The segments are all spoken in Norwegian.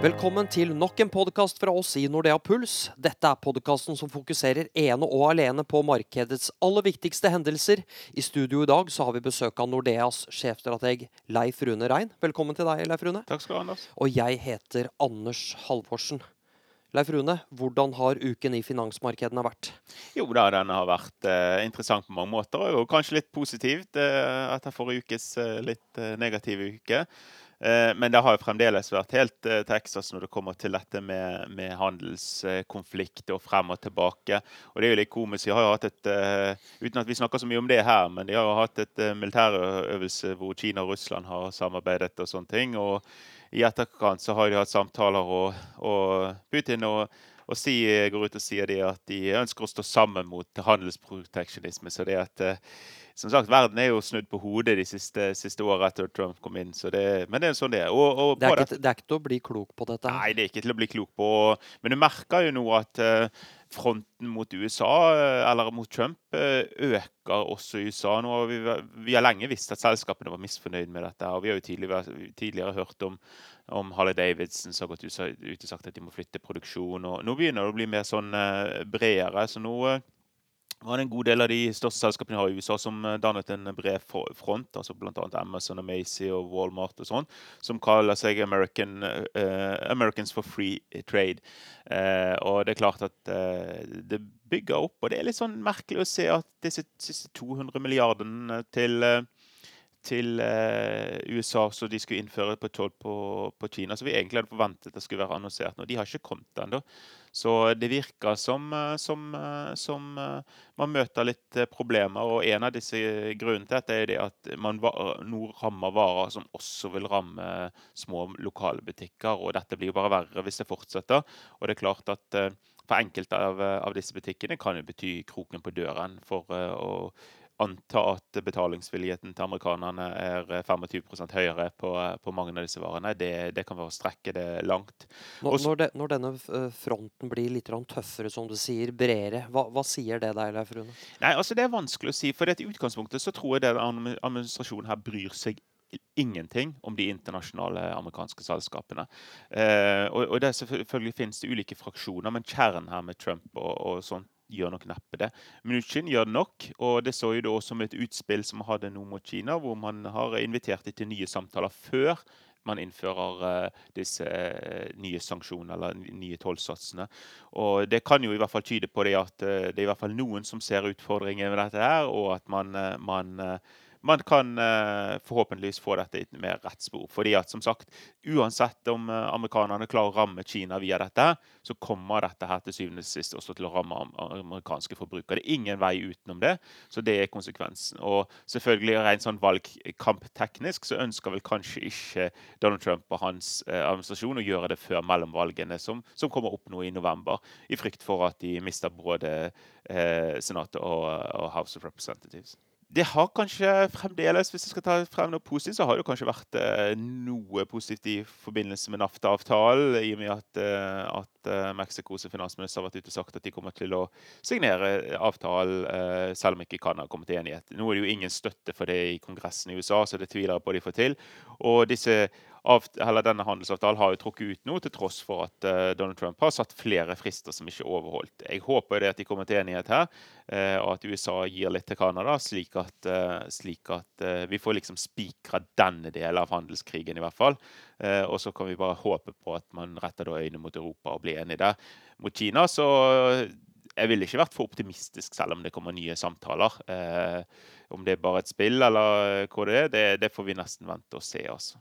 Velkommen til nok en podkast fra oss i Nordea Puls. Dette er podkasten som fokuserer ene og alene på markedets aller viktigste hendelser. I studio i dag så har vi besøk av Nordeas sjefstrateg Leif Rune Rein. Velkommen til deg, Leif Rune. Takk skal du ha, Anders. Og jeg heter Anders Halvorsen. Leif Rune, hvordan har uken i finansmarkedene vært? Jo da, den har vært eh, interessant på mange måter, og kanskje litt positivt eh, etter forrige ukes eh, litt eh, negative uke. Eh, men det har jo fremdeles vært helt eh, Texas når det kommer til dette med, med handelskonflikt og frem og tilbake. Og det er jo litt komisk. De har jo hatt et, eh, Uten at vi snakker så mye om det her, men de har jo hatt et militærøvelse hvor Kina og Russland har samarbeidet og sånne ting. og i etterkant så har de hatt samtaler, og, og Putin og, og si, går ut og sier de at de ønsker å stå sammen mot handelsproteksjonisme. Så det at som sagt, verden er jo snudd på hodet de siste, siste åra etter Trump kom inn. Det, men det er sånn det er. Og, og det, er ikke, det, er ikke, til å bli klok på dette? Nei, det er ikke til å bli klok på. Men du merker jo nå at uh, fronten mot USA, eller mot Trump, øker også i USA. Nå har vi, vi, har lenge visst at selskapene var misfornøyd med dette. og Vi har jo tidligere, tidligere hørt om, om Harley Davidson som har gått ut, og sagt at de må flytte produksjon. og Nå begynner det å bli mer sånn uh, bredere. så nå var det en god del av de største selskapene har i USA som eh, dannet en bred front, altså bl.a. Amazon og Macy og Walmart og sånn, som kaller seg American, uh, Americans for Free Trade. Uh, og det er klart at uh, det bygger opp, og det er litt sånn merkelig å se at disse siste 200 milliardene til til eh, USA så de skulle innføre på toll på, på, Kina. Så vi egentlig hadde forventet det skulle være annonsert nå. De har ikke kommet ennå. Så det virker som, eh, som, eh, som, man møter litt problemer. Og en av disse grunnene til dette er det at man nå rammer varer som også vil ramme små lokale butikker. Og dette blir jo bare verre hvis det fortsetter. Og det er klart at for enkelte av, av disse butikkene kan det bety kroken på døren for å anta at betalingsvilligheten til amerikanerne er 25 eh, høyere på, eh, på, mange av disse varene. Det, det kan være å strekke det langt. Når, Også, når, de, når denne eh, fronten blir litt tøffere, som du sier, bredere, hva, hva sier det deg, Leif Rune? Nei, altså Det er vanskelig å si. for I utgangspunktet så tror jeg den administrasjonen her bryr seg ingenting om de internasjonale amerikanske selskapene. Eh, og, og det selvfølgelig finnes det ulike fraksjoner, men kjernen her med Trump og, og sånt gjør nok neppe det. Mnuchin gjør det nok, og det så jo da som et utspill som hadde noe mot Kina, hvor man har invitert til nye samtaler før man innfører uh, disse uh, nye sanksjonene eller nye tollsatsene. Og Det kan jo i hvert fall tyde på det at uh, det er i hvert fall noen som ser utfordringer med dette her, og at man, man man kan uh, forhåpentligvis få dette i et mer rett spor. Fordi at som sagt, Uansett om uh, amerikanerne klarer å ramme Kina via dette, så kommer dette her til syvende og sist også til å ramme amerikanske forbrukere. Det er ingen vei utenom det, så det er konsekvensen. Og selvfølgelig rent sånn valgkampteknisk så ønsker vel kanskje ikke Donald Trump og hans uh, administrasjon å gjøre det før mellomvalgene, som, som, kommer opp nå i november, i frykt for at de mister både Senatet og, og House of Representatives det har kanskje fremdeles, hvis jeg skal ta frem noe positivt, så har det kanskje vært eh, noe positivt i forbindelse med NAFTA-avtalen, i og med at, eh, at eh, Mexicos finansminister har vært ute og sagt at de kommer til å signere avtalen, selv om ikke Canada kommer til enighet. Nå er det jo ingen støtte for det i Kongressen i USA, så det tviler jeg på de får til. Og disse denne handelsavtalen har jo trukket ut nå, til tross for at uh, Donald Trump har satt flere frister som ikke er overholdt. Jeg håper det at de kommer til enighet her, uh, og at USA gir litt til Canada, slik at, uh, slik at vi får liksom spikra denne delen av handelskrigen, i hvert fall. og så kan vi bare håpe på at man retter øynene mot Europa og blir enig der. Mot Kina så jeg ville ikke vært for optimistisk selv om det kommer nye samtaler. Eh, om det er bare et spill eller hva det er, det, det får vi nesten vente og se. altså.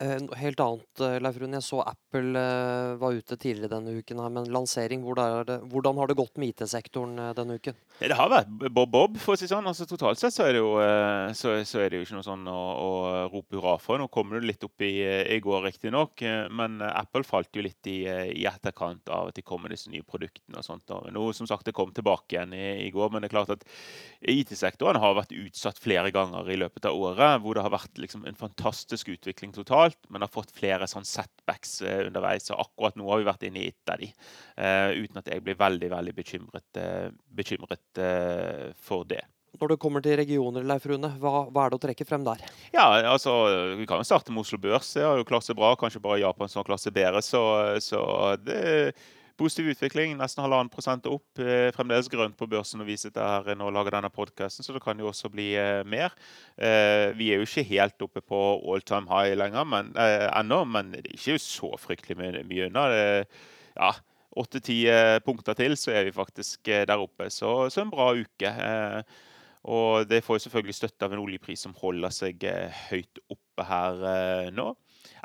Eh, helt annet, eh, Leif Rune. Jeg så Apple eh, var ute tidligere denne uken her med lansering. Hvordan har det gått med IT-sektoren denne uken? Det har vært bob-bob, for å si sånn. Altså, totalt sett så er, jo, så, så er det jo ikke noe sånn å, å rope hurra for. Nå kommer det litt opp i, i går, riktignok. Men Apple falt jo litt i, i, etterkant av at de kom med disse nye produktene og sånt. Nå, som sagt, det kom tilbake igjen i, i går, men det er klart at IT-sektoren har vært utsatt flere ganger i løpet av året, hvor det har vært liksom, en fantastisk utvikling totalt men har fått flere sånn setbacks underveis. Og akkurat nå har vi vært inne i et av de, uten at jeg blir veldig veldig bekymret, bekymret for det. Når det kommer til regioner, Leif Rune, hva, hva, er det å trekke frem der? Ja, altså, Vi kan jo starte med Oslo Børs. Det har jo klart seg bra. Kanskje bare Japan som har klart seg bedre. Så, så det er positiv utvikling. Nesten halvannen prosent opp. Eh, fremdeles grønt på børsen og viser det her når vi lager denne podkasten, så det kan jo også bli eh, mer. Eh, vi er jo ikke helt oppe på all time high lenger men, eh, ennå, men det er ikke så fryktelig mye, unna. Ja, åtte-ti punkter til, så er vi faktisk der oppe. Så, så en bra uke. Eh, og det får jo selvfølgelig støtte av en oljepris som holder seg eh, høyt oppe her eh, nå.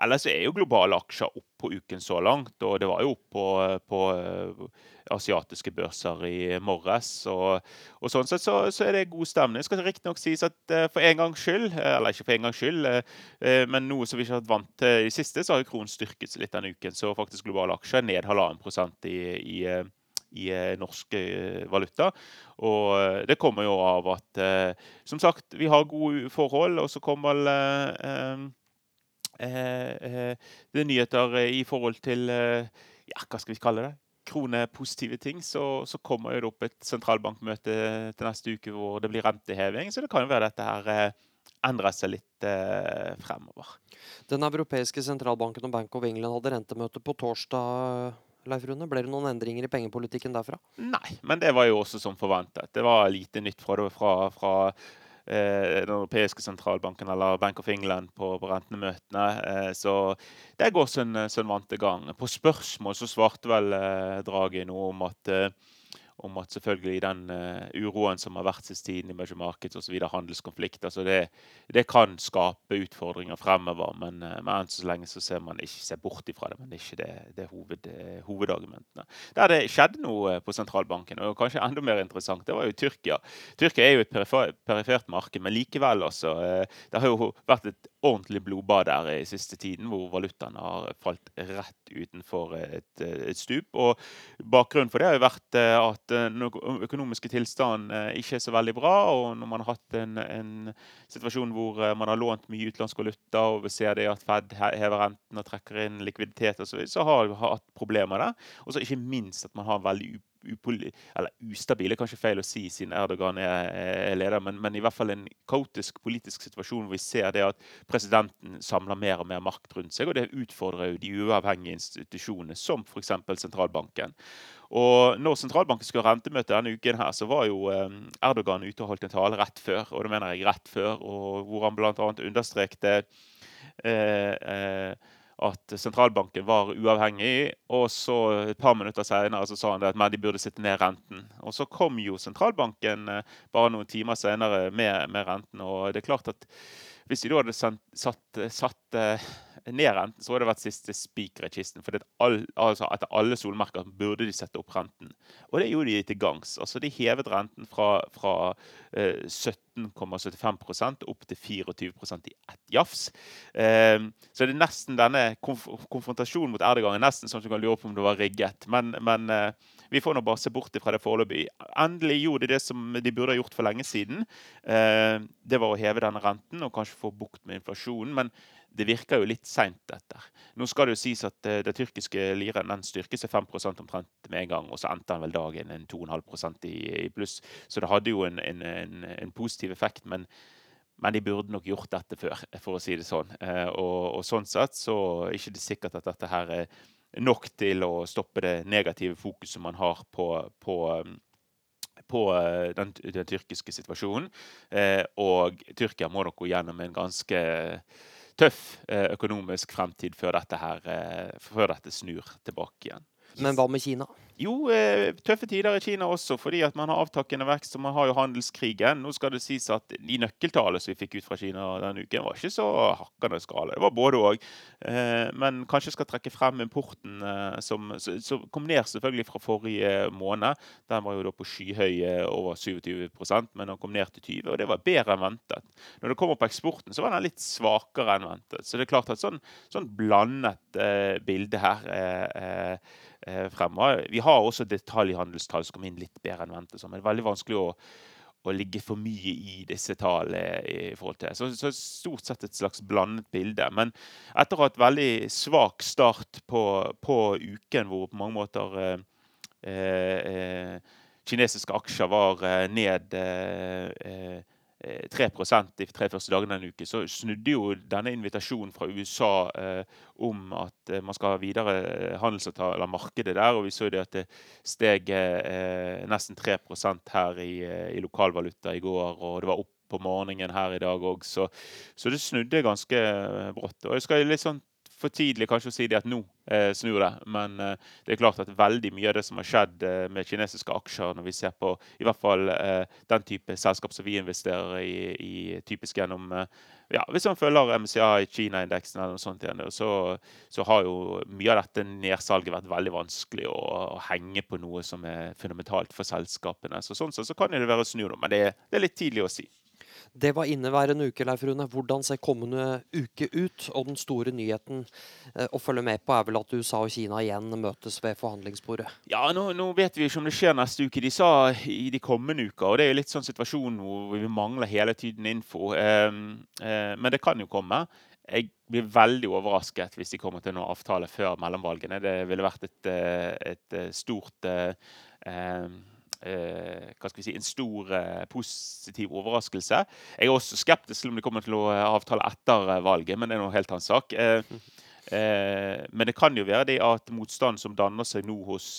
Ellers er jo globale aksjer opp på uken så langt, og det var jo opp på, på uh, asiatiske børser i morges. Og, og sånn sett så, så, er det god stemning. Det skal riktignok sies at uh, for en gangs skyld, eller ikke for en gangs skyld, men noe som vi ikke har vært vant til i siste, så har jo kronen styrket seg litt denne uken. Så faktisk globale aksjer er ned halvannen prosent i, i i eh, norsk eh, valuta. Og eh, det kommer jo av at som sagt, vi har gode forhold, og så kommer det er nyheter i forhold til ja, hva skal vi kalle det? kronepositive ting, så, så, kommer det opp et sentralbankmøte til neste uke hvor det blir renteheving. Så det kan jo være dette her endrer seg litt eh, fremover. Den europeiske sentralbanken og Bank of England hadde rentemøte på torsdag. Leif Rune? Ble det noen endringer i pengepolitikken derfra? Nei, men det var jo også som forventet. Det var lite nytt fra, fra, fra eh, den europeiske sentralbanken eller Bank of England på, på rentemøtene. Eh, så det går sin, sin vante gang. På spørsmål så svarte vel eh, Draghi noe om at eh, om at selvfølgelig den uh, uroen som har vært sist tiden i major markets osv., handelskonflikt, altså det, det, kan skape utfordringer fremover. Men, uh, men enn så lenge så ser man ikke se bort ifra det, men det er ikke det, det hoved, uh, hovedargumentene. Der det skjedde noe på sentralbanken, og kanskje enda mer interessant, det var jo Tyrkia. Tyrkia er jo et perifert marked, men likevel, altså. Det har jo vært et ordentlig blodbad der i siste tiden, hvor valutaen har falt rett utenfor et, et stup. Og bakgrunnen for det har jo vært at at den økonomiske tilstanden eh, ikke er så veldig bra. Og når man har hatt en, en situasjon hvor eh, man har lånt mye utenlandsk valuta, og vi ser det at Fed hever renten og trekker inn likviditet og så, så har vi hatt problemer der. Og så ikke minst at man har veldig eller ustabil er kanskje feil å si siden Erdogan er, er leder, men, men, i hvert fall en kaotisk politisk situasjon hvor vi ser det at presidenten samler mer og mer makt rundt seg, og det utfordrer jo de uavhengige institusjonene, som f.eks. sentralbanken. Og når sentralbanken skulle ha rentemøte denne uken, her, så var jo eh, Erdogan ute og holdt en tale rett før, og det mener jeg rett før, og hvor han bl.a. understrekte eh, eh, at sentralbanken var uavhengig. Og så et par minutter senere så sa han at de burde sitte ned renten. Og så kom jo sentralbanken eh, bare noen timer senere med, med renten. Og det er klart at hvis de da hadde satt, satt eh, ned så hadde det vært siste spiker i kisten. For all, altså etter alle solmerker burde de sette opp renten. Og det gjorde de til gangs. Altså De hevet renten fra, fra eh, 17,75% opp til 24% i ett jafs. Eh, så det er nesten denne konf konfrontasjonen mot Erdogan er nesten sånn du kan lure på om det var rigget. Men, men eh, vi får nå bare se bort fra det foreløpig. Endelig gjorde de det som de burde ha gjort for lenge siden. Eh, det var å heve denne renten og kanskje få bukt med inflasjonen. men det virker jo litt seint, dette. Nå skal det jo sies at uh, det tyrkiske liren den styrker seg 5 omtrent med en gang, og så endte den vel dagen en 2,5 i, i pluss. Så det hadde jo en, en, en, en positiv effekt. Men, men, de burde nok gjort dette før, for å si det sånn. Uh, og, og, sånn sett så er det ikke sikkert at dette her er nok til å stoppe det negative fokuset man har på, på um, på den, den, tyrkiske situasjonen. Eh, og Tyrkia må nok gå gjennom en ganske tøff eh, økonomisk fremtid før dette, her, eh, før dette snur tilbake igjen. Men hva med Kina? Jo, eh, tøffe tider i Kina også, fordi at man har avtakkende vekst og man har jo handelskrigen. Nå skal det sies at De nøkkeltallene som vi fikk ut fra Kina denne uken, var ikke så hakkende skala. Det var både òg. Eh, men kanskje skal trekke frem importen, eh, som, som, kom ned selvfølgelig fra forrige måned. Den var jo da på skyhøy over 27% men den kom ned til 20 og det var bedre enn ventet. Når det kommer på eksporten, så var den litt svakere enn ventet. Så det er klart at sånn, sånn blandet bilde her eh, eh, fremover. Vi har også detaljhandelstall som kommer inn litt bedre enn ventet. Men det er veldig vanskelig å, å ligge for mye i disse tallene. i forhold til så, så stort sett et slags blandet bilde. Men etter å ha hatt veldig svak start på, på uken, hvor på mange måter eh, eh, kinesiske aksjer var ned 3% de tre første dagene denne uke, så snudde jo denne invitasjonen fra USA eh, om at eh, man skal ha videre handelsavtaler markedet der. Og vi så det at det steg eh, nesten 3% her i, i lokalvaluta i går. Og det var opp på morgenen her i dag òg, så, så, det snudde ganske brått. Og jeg skal litt sånn for tidlig kanskje å si det at nå eh, snur det. Men eh, det er klart at veldig mye av det som har skjedd eh, med kinesiske aksjer, når vi ser på i hvert fall eh, den type selskap som vi investerer i, i typisk gjennom eh, ja, Hvis man følger MCI, Kina-indeksen eller noe sånt, igjen, så, så, har jo mye av dette nedsalget vært veldig vanskelig å, å, henge på noe som er fundamentalt for selskapene. Så sånn sett så kan det være snu, men det, det er litt tidlig å si. Det var inneværende uke, Leif Rune. Hvordan ser kommende uke ut? Og den store nyheten eh, å følge med på er vel at USA og Kina igjen møtes ved forhandlingsbordet? Ja, nå, nå vet vi ikke om det skjer neste uke. De sa i de kommende uker. Og det er jo litt sånn situasjonen hvor vi mangler hele tiden info. Eh, eh, men det kan jo komme. Jeg blir veldig overrasket hvis de kommer til noen avtale før mellomvalgene. Det ville vært et, eh, et stort eh, eh, hva skal vi si, en stor eh, positiv overraskelse. Jeg er også skeptisk til om de kommer til å eh, avtale etter eh, valget, men det er noe helt annen sak. Eh, eh, men det kan jo være det at motstand som danner seg nå hos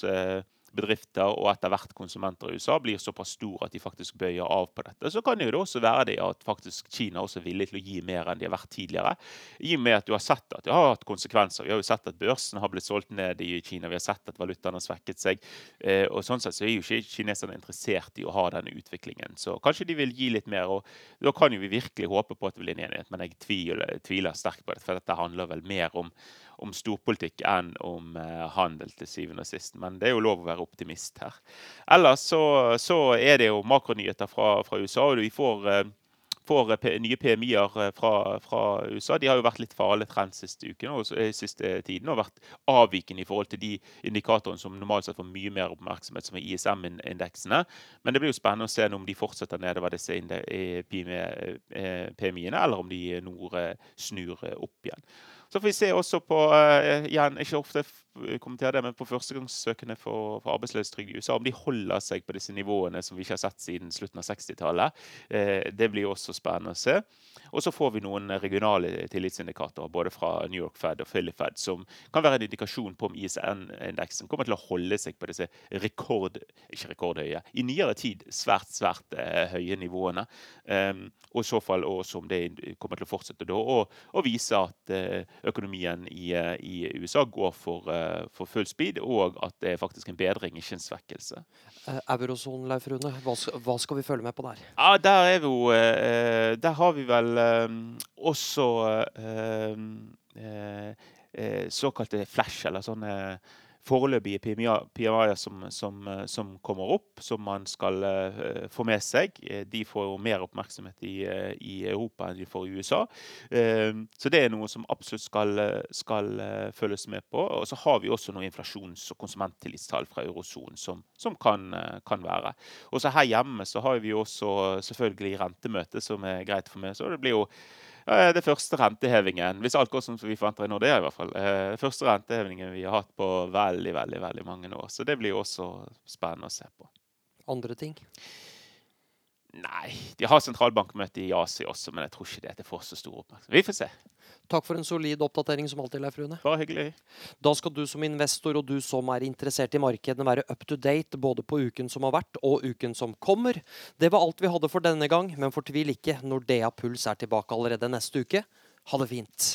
bedrifter og etter hvert konsumenter i USA blir såpass stor at de faktisk bøyer av på dette. Så kan det jo også være det at faktisk Kina også er villig til å gi mer enn de har vært tidligere. I og med at du har sett at det har hatt konsekvenser. Vi har jo sett at børsen har blitt solgt ned i Kina. Vi har sett at valutaen har svekket seg. Eh, og sånn sett så er jo ikke kineserne interessert i å ha denne utviklingen. Så kanskje de vil gi litt mer. og Da kan jo vi virkelig håpe på at det blir en enighet, men jeg tviler, tviler sterkt på det. For dette handler vel mer om om storpolitikk enn om eh, handel til syvende og sist. Men det er jo lov å være optimist her. Ellers så, så er det jo makronyheter fra, fra USA. og vi får eh, får nye PMI-er eh, fra, fra, USA. De har jo vært litt farlige trend siste uken og siste tiden og vært avvikende i forhold til de indikatorene som normalt sett får mye mer oppmerksomhet, som er ISM-indeksene. Men det blir jo spennende å se om de fortsetter nedover disse PMI-ene, eller om de nå snur opp igjen. Så får vi se også på igjen, ikke ofte kommentere det, men på førstegangssøkende for, for arbeidsløshetstrygd i USA, om de holder seg på disse nivåene som vi ikke har sett siden slutten av 60-tallet. eh, det blir også spennende å se. Og så får vi noen regionale tillitsindikatorer både fra New York Fed og Philly Fed som kan være en indikasjon på om ISN-indeksen kommer til å holde seg på disse rekord, ikke rekordhøye, i nyere tid svært, svært eh, høye nivåene. Um, og i så fall også om det kommer til å fortsette da, og, og vise at økonomien i, eh, i USA går for, eh, for, full speed, og at det er faktisk en bedring, ikke en svekkelse. Eh, Eurosonen, Leif Rune, hva, hva, skal vi følge med på der? Ja, Der er vi jo Der har vi vel også såkalte flash, eller sånne foreløpige PMI-er som, som, som, kommer opp, som man skal uh, få med seg. Eh, de får jo mer oppmerksomhet i, i, Europa enn de får i USA. Så det er noe som absolutt skal, skal følges med på. Og så har vi også noen inflasjons- og konsumenttillitstall fra eurosonen som, som kan, kan, være. Og så her hjemme så har vi også selvfølgelig rentemøte, som er greit for meg. Så det blir jo det første rentehevingen, hvis alt går som vi forventer i Nordea, i hvert fall. Eh, det første rentehevingen vi har hatt på veldig, veldig, veldig mange år. Så det blir også spennende å se på. Andre ting? Nei, de har sentralbankmøte i Asia også, men jeg tror ikke det får så stor oppmerksomhet. Vi får se. Takk for en solid oppdatering som alltid, Leif Rune. Bare hyggelig. Da skal du som investor og du som er interessert i markedene være up to date både på uken som har vært og uken som kommer. Det var alt vi hadde for denne gang, men fortvil ikke, Nordea Puls er tilbake allerede neste uke. Ha det fint.